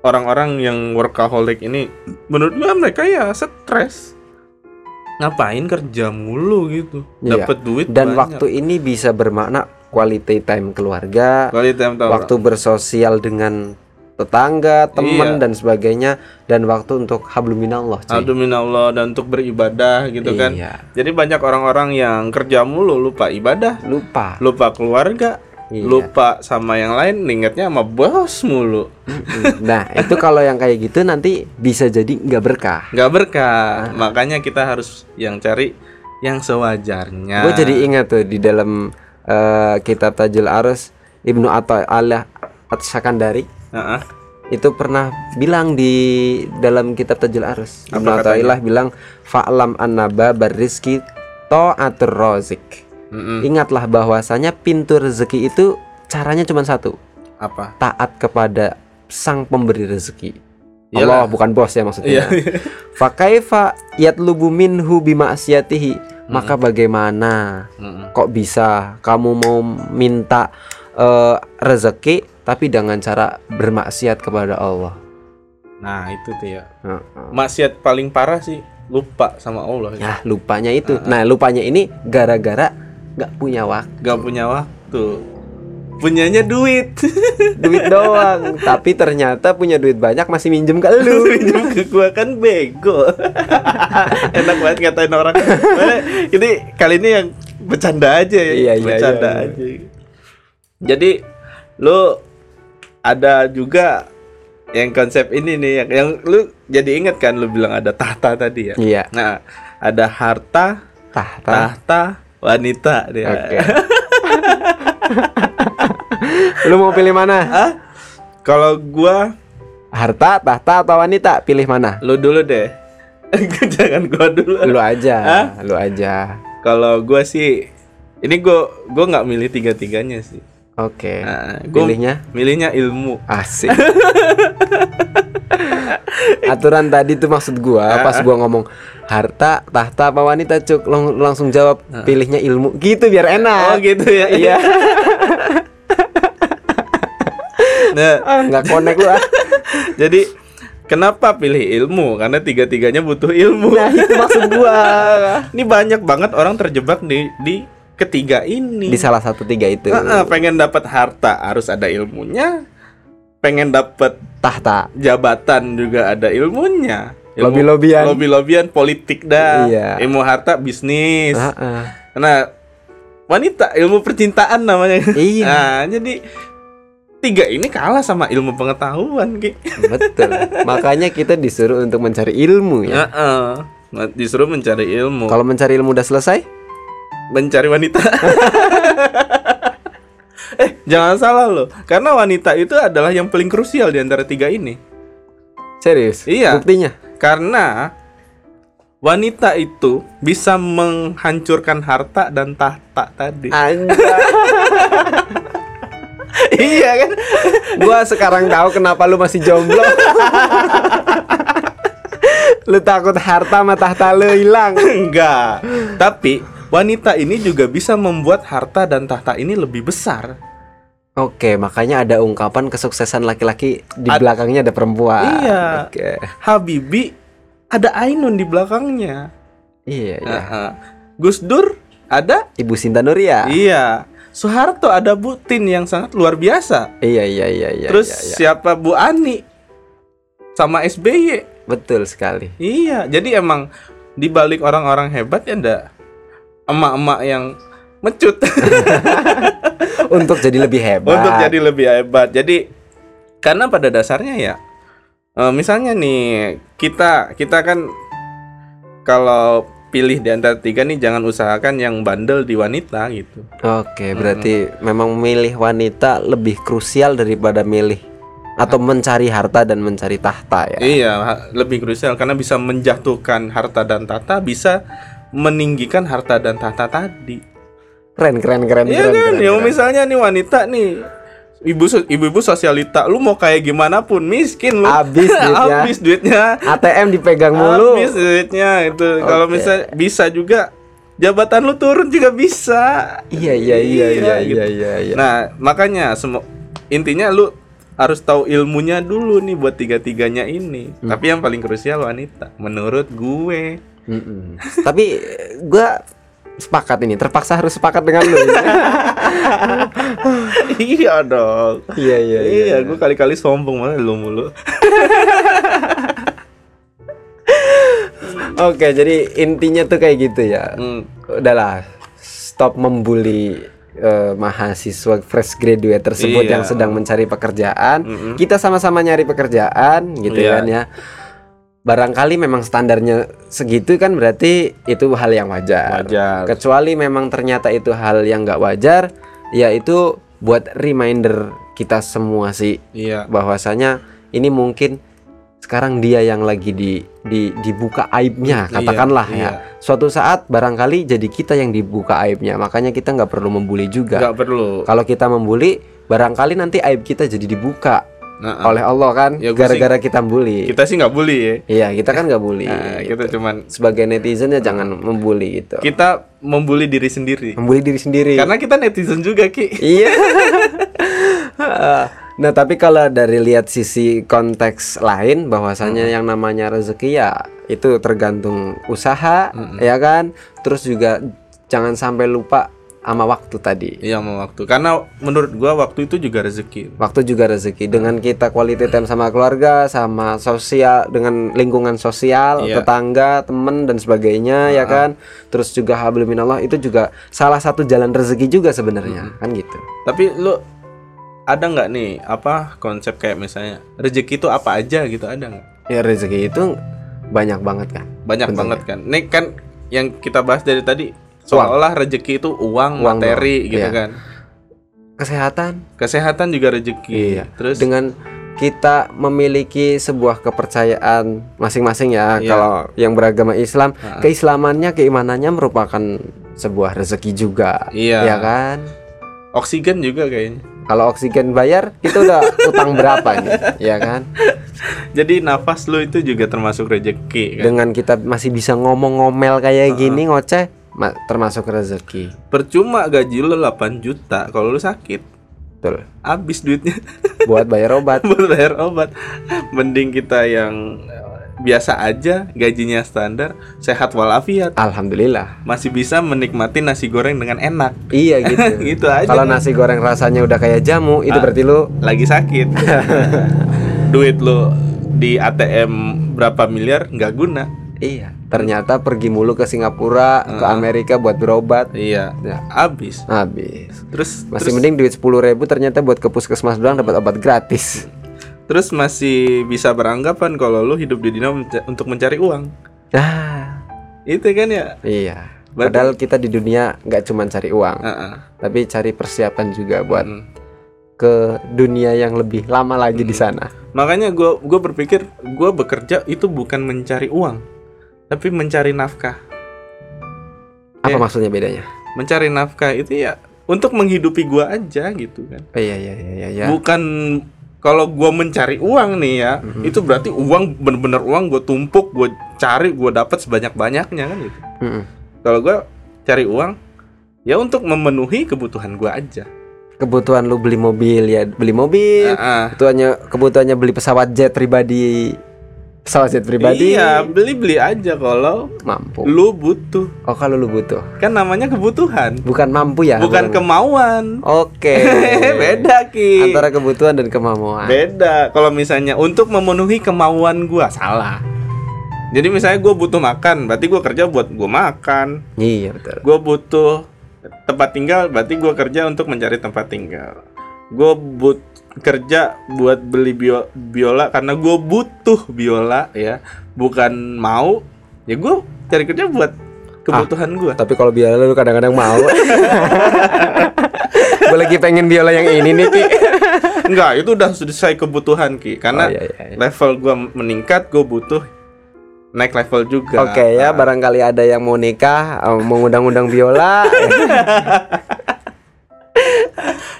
orang-orang yang workaholic ini menurut gua mereka ya stres ngapain kerja mulu gitu Iya. dapat duit Dan banyak. waktu ini bisa bermakna quality time keluarga, Quality time time. waktu bersosial dengan tetangga, teman Iya. dan sebagainya dan waktu untuk habluminallah. Alhamdulillah dan untuk beribadah gitu kan Iya. Jadi banyak orang-orang yang kerja mulu lupa ibadah, Lupa. lupa keluarga, Iya. lupa sama yang lain, ingatnya sama bos mulu. Nah, itu kalau yang kayak gitu nanti bisa jadi nggak berkah. nggak berkah. Ah. Makanya kita harus yang cari yang sewajarnya. Gue jadi ingat tuh di dalam eh, kitab Tajul Arus Ibnu Athaillah At-Sakandari Heeh. itu pernah bilang di dalam kitab Tajul Arus. Ibnu? Athaillah bilang fa'lam annaba barizki ta'atur razik. Mm-mm. Ingatlah bahwasanya pintu rezeki itu caranya cuma satu, Apa? taat kepada sang pemberi rezeki. Iyalah. Allah bukan bos ya maksudnya. Iya. Fakaifa yatlubu minhu bima'siyatihi. Maka bagaimana kok bisa kamu mau minta eh, rezeki tapi dengan cara bermaksiat kepada Allah? Nah, itu tuh ya. Heeh. Maksiat paling parah sih lupa sama Allah. Ya lupanya itu. Nah lupanya ini gara-gara nggak punya waktu, Gak punya waktu. Punyanya duit. duit doang. Tapi ternyata punya duit banyak masih minjem ke lu. Pinjam ke gua kan bego. Enak banget ngatain orang. Ini kali ini yang bercanda aja ya. Iya, iya, bercanda iya, iya. aja. Jadi lu ada juga yang konsep ini nih yang, yang lu jadi inget kan lu bilang ada tahta tadi ya. Iya. Nah, ada harta, Tahta. tahta, wanita dia. Oke. lu mau pilih mana? Hah? Kalau gua Harta, tahta atau wanita? Pilih mana? lu dulu deh. Jangan gua dulu. Lu aja, Hah? lu aja. Kalau gua sih ini gua gua nggak milih tiga-tiganya sih. Oke. Nah, gua Pilihnya milihnya ilmu. asik. Aturan tadi tuh maksud gua pas gua ngomong harta, tahta apa wanita cuk Lang- langsung jawab pilihnya ilmu. Gitu biar Oh enak. gitu ya. Iya. Nah, Ah, nggak connect lu ah. jadi kenapa pilih ilmu? Karena tiga-tiganya butuh ilmu. Nah, itu maksud gua. Ini banyak banget orang terjebak di di ketiga ini. Di salah satu tiga itu. Heeh, pengen dapat harta harus ada ilmunya. Pengen dapat Tahta. jabatan juga ada ilmunya. Ilmu- Lobby-lobbyan. Lobby-lobbyan politik dah. Iya. Ilmu harta bisnis. Heeh. Nah, wanita ilmu percintaan namanya. Iya. Nah, jadi tiga ini kalah sama ilmu pengetahuan, Ki. Betul. Makanya kita disuruh untuk mencari ilmu ya. Heeh. Disuruh mencari ilmu, Kalau mencari ilmu udah selesai? Mencari wanita. eh, jangan salah loh. Karena wanita itu adalah yang paling krusial di antara tiga ini. Serius? Iya. Buktinya? Karena wanita itu bisa menghancurkan harta dan tahta tadi. Iya kan? Gua sekarang tahu kenapa lu masih jomblo. lu takut harta sama tahta lu hilang. Enggak. Tapi wanita ini juga bisa membuat harta dan tahta ini lebih besar. Oke, makanya ada ungkapan kesuksesan laki-laki di Ad- belakangnya ada perempuan. Iya. Oke. Habibi ada Ainun di belakangnya. Iya, iya. Heeh. Gus Dur ada? Ibu Sinta Nuria. Iya. Soeharto ada Bu Tin yang sangat luar biasa. Iya, iya, iya, iya. Terus iya, iya. siapa Bu Ani? Sama SBY. betul sekali. Iya, jadi emang di balik orang-orang hebat ya ada emak-emak yang mecut Untuk jadi lebih hebat. untuk jadi lebih hebat. Jadi karena pada dasarnya ya eh, misalnya nih kita kita kan kalau pilih di antara tiga nih jangan usahakan yang bandel di wanita gitu. Oke, berarti memang milih wanita lebih krusial daripada milih atau mencari harta dan mencari tahta ya. Iya, lebih krusial karena bisa menjatuhkan harta dan tahta, bisa meninggikan harta dan tahta tadi. Keren, keren, keren, Iya keren, kan, keren, ya keren. misalnya nih wanita nih ibu ibu-ibu sosialita, lu mau kayak gimana pun miskin lu. Habis duitnya. Habis duitnya. ATM dipegang mulu. Habis duitnya itu. Kalau Oke. misal bisa juga jabatan lu turun juga bisa. Iya, iya, iya, iya, gitu. iya, iya, iya. Nah, makanya semua intinya lu harus tahu ilmunya dulu nih buat tiga-tiganya ini. Hmm. Tapi yang paling krusial wanita menurut gue. Mm-mm. Tapi eh, gua sepakat ini, terpaksa harus sepakat dengan lu. iya dong. Iya, iya, iya. Iya, gue kali-kali sombong malah lu mulu. Oke, jadi intinya tuh kayak gitu ya. Hmm. Udahlah, stop membuli eh, mahasiswa fresh graduate tersebut Iya. yang sedang mencari pekerjaan. Mm-mm. Kita sama-sama nyari pekerjaan gitu Iya. kan ya. Barangkali memang standarnya segitu kan berarti itu hal yang wajar. Wajar. Kecuali memang ternyata itu hal yang nggak wajar, ya itu buat reminder kita semua sih Iya. bahwasanya ini mungkin sekarang dia yang lagi di, di dibuka aibnya Iya, katakanlah iya. ya suatu saat barangkali jadi kita yang dibuka aibnya makanya kita nggak perlu membuli juga Gak perlu. kalau kita membuli barangkali nanti aib kita jadi dibuka Nah, oleh Allah kan? Ya, gara-gara kita bully. kita sih nggak bully ya. iya kita kan nggak bully. Nah, kita cuman sebagai netizen ya jangan membuli gitu. Kita membuli diri sendiri. membuli diri sendiri. Karena kita netizen juga, Ki. iya. Nah, tapi kalau dari lihat sisi konteks lain bahwasanya yang namanya rezeki ya itu tergantung usaha, ya kan? Terus juga jangan sampai lupa sama waktu tadi. Iya mau waktu. Karena menurut gua waktu itu juga rezeki. Waktu juga rezeki. Dengan kita quality time sama keluarga, sama sosial, dengan lingkungan sosial, Iya. tetangga, temen dan sebagainya, ya kan? Terus juga hablum minallah itu juga salah satu jalan rezeki juga sebenarnya, kan gitu. Tapi lu ada nggak nih apa konsep kayak misalnya rezeki itu apa aja gitu ada nggak? Ya rezeki itu banyak banget kan. Banyak Bentuknya. banget kan. Nih kan yang kita bahas dari tadi seolah-olah rezeki itu uang, Uang materi doang, gitu iya. kan. Kesehatan Kesehatan juga rezeki. Iya. Terus dengan kita memiliki sebuah kepercayaan masing-masing ya Iya. kalau yang beragama Islam keislamannya keimanannya merupakan sebuah rezeki juga Iya. ya kan oksigen juga kayaknya. kalau oksigen bayar itu udah utang berapa nih ya kan Jadi nafas lu itu juga termasuk rezeki kan. dengan kita masih bisa ngomong-ngomel kayak gini ngoceh termasuk rezeki Percuma gaji lu 8 juta kalau lu sakit. betul Habis duitnya buat bayar obat buat bayar obat. Mending kita yang eh, biasa aja, gajinya standar, sehat walafiat, alhamdulillah masih bisa menikmati nasi goreng dengan enak. iya gitu Gitu aja. kalau nasi goreng rasanya udah kayak jamu itu Ah. berarti lu lagi sakit. Duit lu di ATM berapa miliar nggak guna. Iya, ternyata pergi mulu ke Singapura, ke Amerika buat berobat, Iya, Ya. habis. habis. Terus Masih terus, mending duit sepuluh ribu ternyata buat ke puskesmas doang dapat obat gratis. terus masih bisa beranggapan kalau lu hidup di dunia untuk mencari uang. Nah, Itu kan ya. iya. Padahal kita di dunia nggak cuma cari uang, Heeh. tapi cari persiapan juga buat Mm. ke dunia yang lebih lama lagi di sana. Makanya gue gue berpikir gue bekerja itu bukan mencari uang, tapi mencari nafkah. Apa Iya. maksudnya bedanya? Mencari nafkah itu ya untuk menghidupi gue aja gitu kan. Oh, iya iya iya iya. Bukan kalau gue mencari uang nih ya, itu berarti uang bener-bener uang gue tumpuk, gue cari, gue dapat sebanyak banyaknya kan gitu. Mm-mm. Kalau gue cari uang ya untuk memenuhi kebutuhan gue aja. Kebutuhan lu beli mobil ya beli mobil. Ah, ah. Kebutuhannya kebutuhannya beli pesawat jet pribadi. Pesawat jet pribadi Iya, beli-beli aja kalau mampu. lu butuh. Oh kalau lu butuh, Kan namanya kebutuhan. bukan mampu ya? bukan kemauan. Oke. Beda ki. Antara kebutuhan dan kemampuan. Beda. Kalau misalnya untuk memenuhi kemauan gua salah. Jadi misalnya gue butuh makan, berarti gua kerja buat gua makan. Iya betul. Gue butuh tempat tinggal, berarti gua kerja untuk mencari tempat tinggal. Gue but kerja buat beli bio- biola karena gue butuh biola ya, bukan mau. Ya gue cari kerja buat kebutuhan gua. Tapi kalau biola lu kadang-kadang mau. Gue lagi pengen biola yang ini nih Ki. Enggak, itu udah selesai kebutuhan ki. Karena Oh, iya, iya, iya. level gua meningkat, gue butuh naik level juga. Oke ya, barangkali ada yang mau nikah, eh, mau ngundang-undang biola.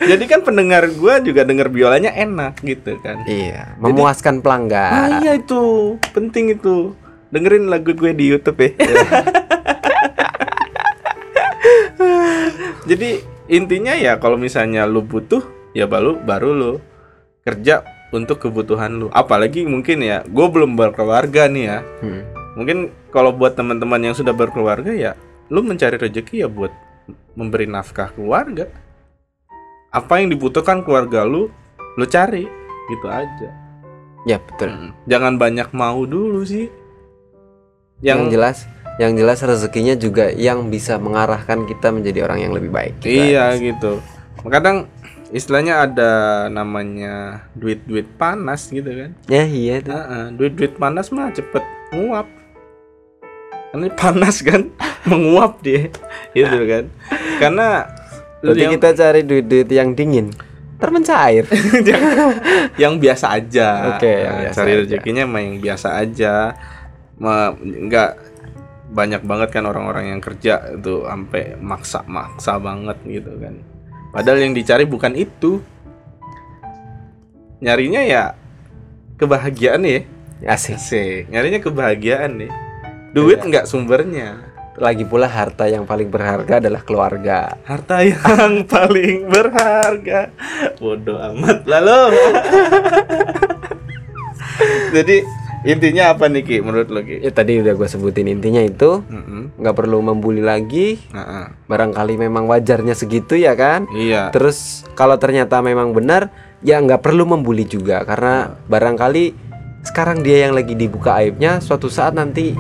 Jadi kan pendengar gua juga denger biolanya enak gitu kan. iya, memuaskan Ah pelanggan. iya itu penting itu. Dengerin lagu gue di YouTube ya. Jadi intinya ya kalau misalnya lu butuh ya baru baru lu kerja untuk kebutuhan lu. Apalagi mungkin ya, gue belum berkeluarga nih ya. Hmm. Mungkin kalau buat teman-teman yang sudah berkeluarga ya, lu mencari rezeki ya buat memberi nafkah keluarga. Apa yang dibutuhkan keluarga lu, lu cari gitu aja. Ya betul. Mm. Jangan banyak mau dulu sih. Yang, Yang, jelas, yang jelas rezekinya juga yang bisa mengarahkan kita menjadi orang yang lebih baik. Gitu iya aja. gitu. Kadang istilahnya ada namanya duit-duit panas gitu kan. Ya iya itu. Heeh, duit-duit panas mah cepet nguap. Karena panas kan, menguap dia, gitu kan. Karena Berarti yang, kita cari duit-duit yang dingin. Ntar mencair. yang, yang biasa aja. Oke, yang Nah, biasa cari rezekinya mah yang biasa aja. Ma, enggak banyak banget kan orang-orang yang kerja itu sampai maksa-maksa banget gitu kan. Padahal yang dicari bukan itu. Nyarinya ya kebahagiaan ya. Asik. Asik. Nyarinya kebahagiaan nih. Duit Iya. nggak sumbernya. Lagi pula harta yang paling berharga adalah keluarga. Harta yang paling berharga. Bodoh amat lalu. Jadi intinya apa nih Ki menurut lo Ki? Ya tadi udah gue sebutin intinya itu nggak perlu membuli lagi. Nah, ah. Barangkali memang wajarnya segitu ya kan. Iya. Terus kalau ternyata memang benar ya nggak perlu membuli juga karena barangkali sekarang dia yang lagi dibuka aibnya suatu saat nanti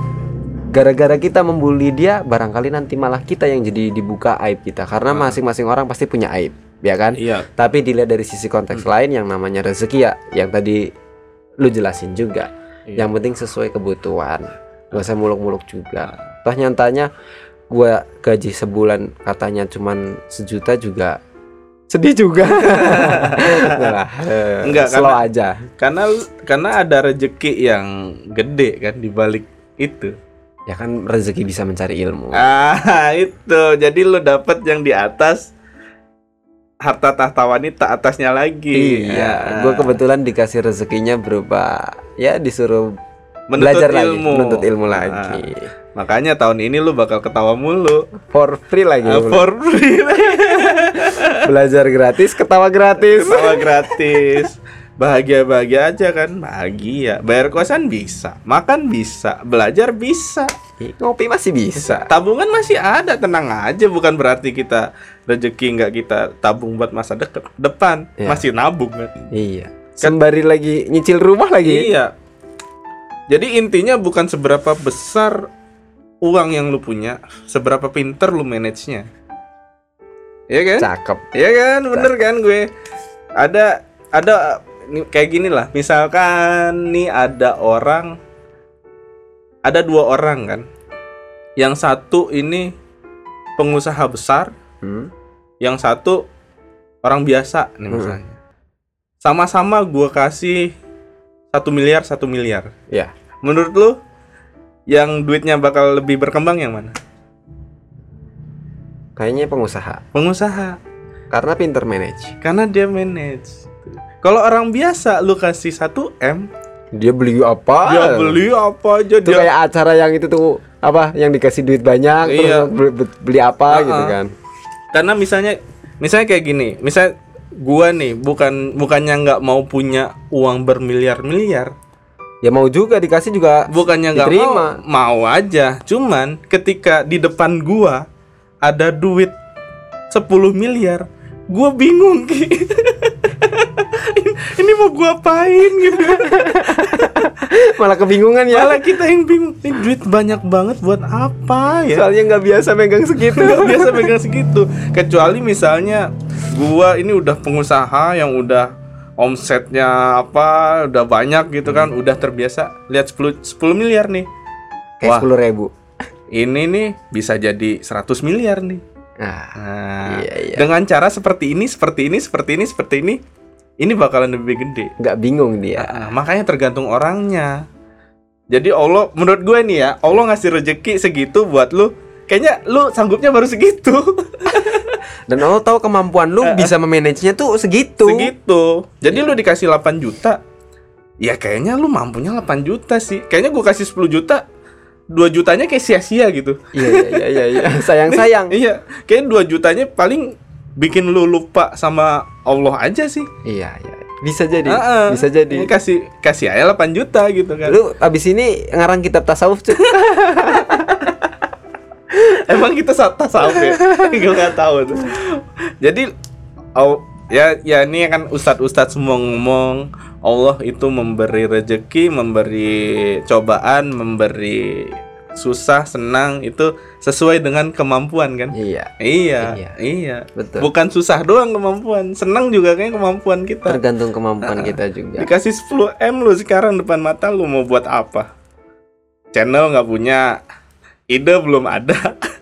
gara-gara kita membuli dia barangkali nanti malah kita yang jadi dibuka aib kita. Karena masing-masing orang pasti punya aib ya kan? Iya. tapi dilihat dari sisi konteks lain yang namanya rezeki ya yang tadi lu jelasin juga. Iya. yang penting sesuai kebutuhan. Gak usah muluk-muluk juga. Toh nyatanya gua gaji sebulan katanya cuman sejuta juga sedih juga. Nah, eh, Enggak, slow karena- aja. Karena karena ada rejeki yang gede kan di balik itu. Ya kan rezeki bisa mencari ilmu Ah, itu. Jadi lu dapat yang di atas harta tahta wanita atasnya lagi. iya Ah. gua kebetulan dikasih rezekinya berupa ya disuruh Menuntut belajar lagi ilmu. menuntut ilmu Ah. lagi Makanya tahun ini lu bakal ketawa mulu. for free lagi Ah, for free. belajar gratis ketawa gratis Ketawa gratis. Bahagia-bahagia aja kan? Bahagia. Bayar kosan bisa, makan bisa, belajar bisa. ngopi masih bisa Tabungan masih ada, tenang aja. Bukan berarti kita rezeki nggak kita tabung buat masa deket, depan. Iya. Masih nabung kan? iya sembari lagi nyicil rumah lagi Iya. Jadi intinya bukan seberapa besar uang yang lu punya, seberapa pinter lu manage-nya. Iya kan? cakep Iya kan, bener kan gue. Ada ada kayak gini lah. Misalkan nih ada orang ada dua orang kan. Yang satu ini pengusaha besar, Hmm? yang satu orang biasa nih Hmm. misalnya. Sama-sama gue kasih satu miliar satu miliar. ya Menurut lu yang duitnya bakal lebih berkembang yang mana? kayaknya pengusaha Pengusaha. karena pinter manage Karena dia manage. Kalau orang biasa lu kasih 1 M, dia beli apa dia beli apa aja itu dia. kayak acara yang itu tuh apa yang dikasih duit banyak Iya. terus beli, beli apa Ah, gitu ah. kan Karena misalnya misalnya kayak gini, misal gua nih bukan bukannya nggak mau punya uang bermiliar-miliar, ya mau juga dikasih juga bukannya nggak mau, mau aja. Cuman ketika di depan gua ada duit 10 miliar, gua bingung. Ki. ini mau gua apain gitu. malah kebingungan ya. Malah kita yang bingung, ini duit banyak banget buat apa ya? soalnya nggak biasa megang segitu. Nggak biasa pegang segitu. Kecuali misalnya gua ini udah pengusaha yang udah omsetnya apa udah banyak gitu kan udah terbiasa. Lihat 10 10 miliar nih. Kayak Wah. sepuluh ribu. Ini nih bisa jadi 100 miliar nih nah nah Iya, iya. dengan cara seperti ini seperti ini seperti ini seperti ini ini bakalan lebih gede. Nggak bingung dia. Nah, makanya tergantung orangnya. Jadi Allah menurut gue nih ya Allah ngasih rezeki segitu buat lu kayaknya lu sanggupnya baru segitu. Dan Allah tahu kemampuan lu bisa memanagenya tuh segitu. Segitu. Jadi lu dikasih 8 juta ya kayaknya lu mampunya 8 juta sih. Kayaknya gua kasih 10 juta 2 jutanya kayak sia-sia gitu. Iya iya iya iya sayang sayang iya kayak 2 jutanya paling bikin lu lupa sama Allah aja sih. Iya iya. Bisa jadi Ah, ah. bisa jadi. Ini kasih kasih aja 8 juta gitu kan. Lu abis ini ngarang kitab tasawuf Cuk. emang kita tasawuf ya? Gue nggak tahu tuh. Jadi ya ya ini kan ustadz ustadz semua ngomong Allah itu memberi rezeki memberi cobaan memberi susah senang itu sesuai dengan kemampuan kan? Iya. Iya Iya. iya, betul. Bukan susah doang kemampuan senang juga kayak kemampuan kita. Tergantung kemampuan kita juga. Dikasih 10 m lu sekarang depan mata lu mau buat apa? Channel nggak punya ide belum ada.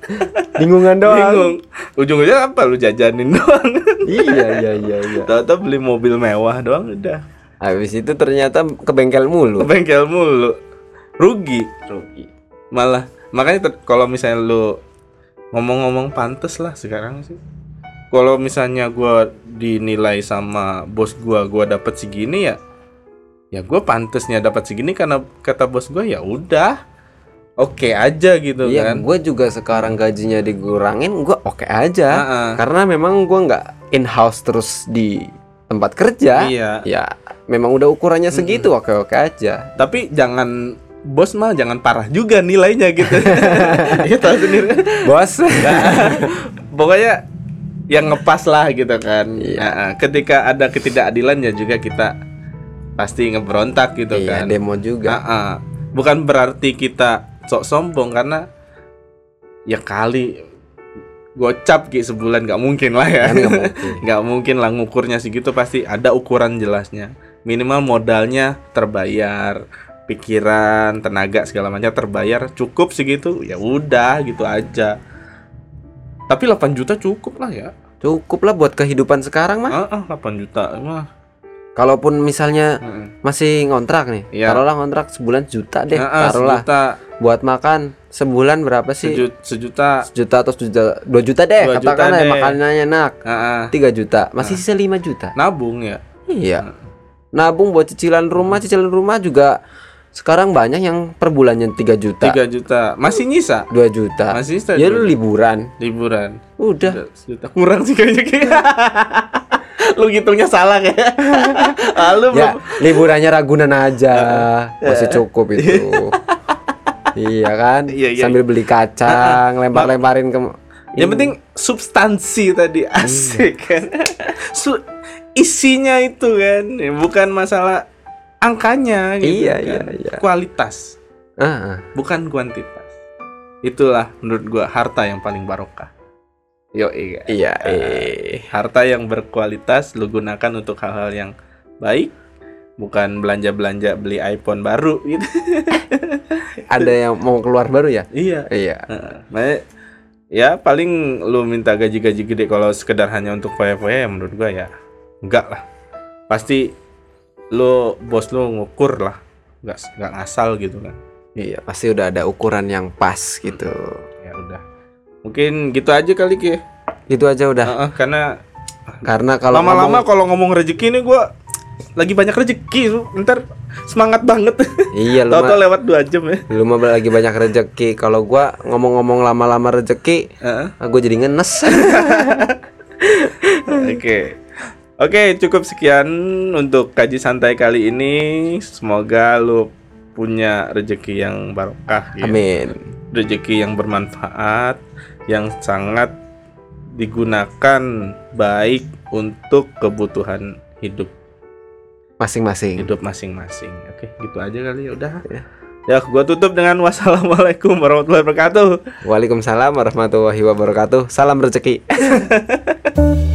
Bingungan doang. Bingung. Ujung-ujungnya apa? Lu jajanin doang. Iya iya iya iya. Tahu-tahu beli mobil mewah doang udah. Habis itu ternyata ke bengkel mulu. Ke bengkel mulu. Rugi. Rugi. Malah makanya kalau misalnya lu ngomong-ngomong pantes lah sekarang sih. Kalau misalnya gua dinilai sama bos gua gua dapat segini ya ya gua pantesnya dapat segini karena kata bos gua ya udah oke aja gitu Iya, kan gue juga sekarang gajinya dikurangin, gue oke aja. Heeh. Karena memang gue nggak in house terus di tempat kerja. Iya. Ya, memang udah ukurannya segitu, oke oke aja. tapi jangan bos mah jangan parah juga nilainya gitu ya tahu sendiri Bos. pokoknya yang ngepas lah gitu kan Iya. Nah, ketika ada ketidakadilan ya juga kita pasti ngeberontak gitu iya, kan demo juga. Ah, ah. bukan berarti kita sok sombong karena ya kali gocap ki sebulan nggak mungkin lah ya. Kan nggak mungkin. nggak mungkin lah ngukurnya segitu pasti ada ukuran jelasnya. Minimal modalnya terbayar pikiran tenaga segala macam terbayar cukup segitu ya udah gitu aja. Tapi 8 juta cukup lah ya. Cukup lah buat kehidupan sekarang mah. ah, ah, 8 juta mah Kalaupun misalnya Mm-mm. masih ngontrak nih, Iya. taruhlah ngontrak sebulan juta deh, Ah, ah, taruhlah sejuta buat makan sebulan berapa sih? seju- sejuta Sejuta atau sejuta, dua juta deh, Dua juta katakanlah deh. makanannya enak, tiga juta, masih sisa lima juta. nabung ya Iya. Nabung buat cicilan rumah, cicilan rumah juga sekarang banyak yang per bulannya 3 juta, 3 juta masih nyisa 2 juta. Masih sisa Ya dua lu liburan. liburan Udah. Udah sejuta kurang sih kayaknya kayak lu ngitungnya salah kayak ah, lu Ya, belum liburannya Ragunan aja. Masih cukup itu. iya kan? Iya, iya. Sambil beli kacang, lempar-lemparin ke yang penting substansi tadi asik kan Su- isinya itu kan bukan masalah angkanya gitu Iya, kan. iya, iya. kualitas Ah, ah. bukan kuantitas itulah menurut gua harta yang paling barokah yo iya Iya, harta yang berkualitas lu gunakan untuk hal-hal yang baik bukan belanja-belanja beli iPhone baru gitu. Ada yang mau keluar baru ya? iya. Iya. Makanya, ya paling lu minta gaji-gaji gede kalau sekedar hanya untuk foya-foya ya menurut gua ya enggak lah. Pasti lu bos lu ngukur lah nggak nggak ngasal gitu kan. Iya, pasti udah ada ukuran yang pas gitu. ya udah mungkin gitu aja kali ki Itu aja udah. Heeh, karena Karena kalau lama-lama ngomong- kalau ngomong rezeki nih gua lagi banyak rezeki lu ntar semangat banget iya lu mah, lewat dua jam ya lu mah lagi banyak rezeki. Kalau gua ngomong-ngomong lama-lama rezeki, Heeh. ah, gua jadi ngenes. Oke. Oke, cukup sekian untuk kaji santai kali ini. Semoga lu punya rezeki yang barokah ya. Amin. Rezeki yang bermanfaat, yang sangat digunakan baik untuk kebutuhan hidup Masing-masing. hidup masing-masing. Oke, gitu aja kali ya udah. Ya. Ya, gua tutup dengan wassalamualaikum warahmatullahi wabarakatuh. Waalaikumsalam warahmatullahi wabarakatuh. Salam rezeki.